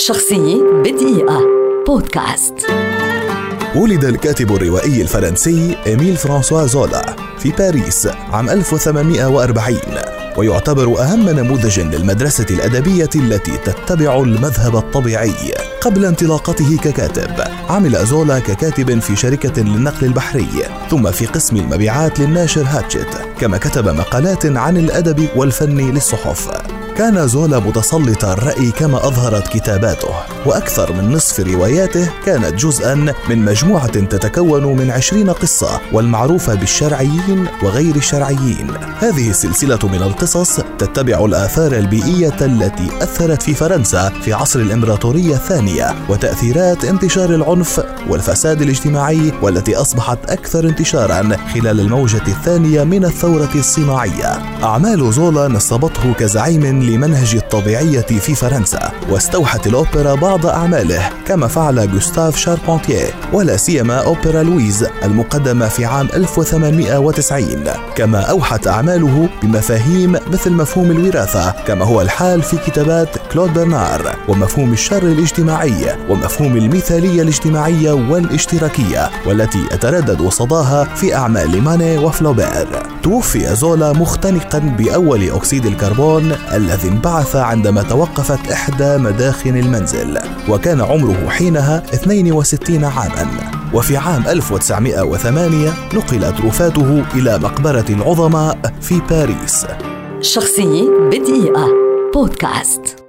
شخصية بدقيقة. بودكاست. ولد الكاتب الروائي الفرنسي إميل فرانسوا زولا في باريس عام 1840 ويعتبر أهم نموذج للمدرسة الأدبية التي تتبع المذهب الطبيعي. قبل انطلاقته ككاتب عمل زولا ككاتب في شركة للنقل البحري ثم في قسم المبيعات للناشر هاتشت كما كتب مقالات عن الأدب والفن للصحف. كان زولا متسلط الرأي كما أظهرت كتاباته وأكثر من نصف رواياته كانت جزءا من مجموعة تتكون من عشرين قصة والمعروفة بالشرعيين وغير الشرعيين. هذه السلسلة من القصص تتبع الآثار البيئية التي أثرت في فرنسا في عصر الإمبراطورية الثانية وتأثيرات انتشار العنف والفساد الاجتماعي والتي أصبحت أكثر انتشارا خلال الموجة الثانية من الثورة الصناعية. أعمال زولا نصبته كزعيم لمنهج الطبيعية في فرنسا واستوحت الأوبرا بعض أعماله كما فعل جوستاف شاربونتيه ولا سيما أوبرا لويز المقدمة في عام 1890 كما أوحت أعماله بمفاهيم مثل مفهوم الوراثة كما هو الحال في كتابات كلود برنار ومفهوم الشر الاجتماعي ومفهوم المثالية الاجتماعية والاشتراكية والتي يتردد صداها في أعمال ماني وفلوبير. توفي زولا مختنقا بأول أكسيد الكربون الذي انبعث عندما توقفت إحدى مداخن المنزل وكان عمره حينها 62 عاما. وفي عام 1908 نقلت رفاته إلى مقبرة العظماء في باريس. شخصية بدقيقة. بودكاست.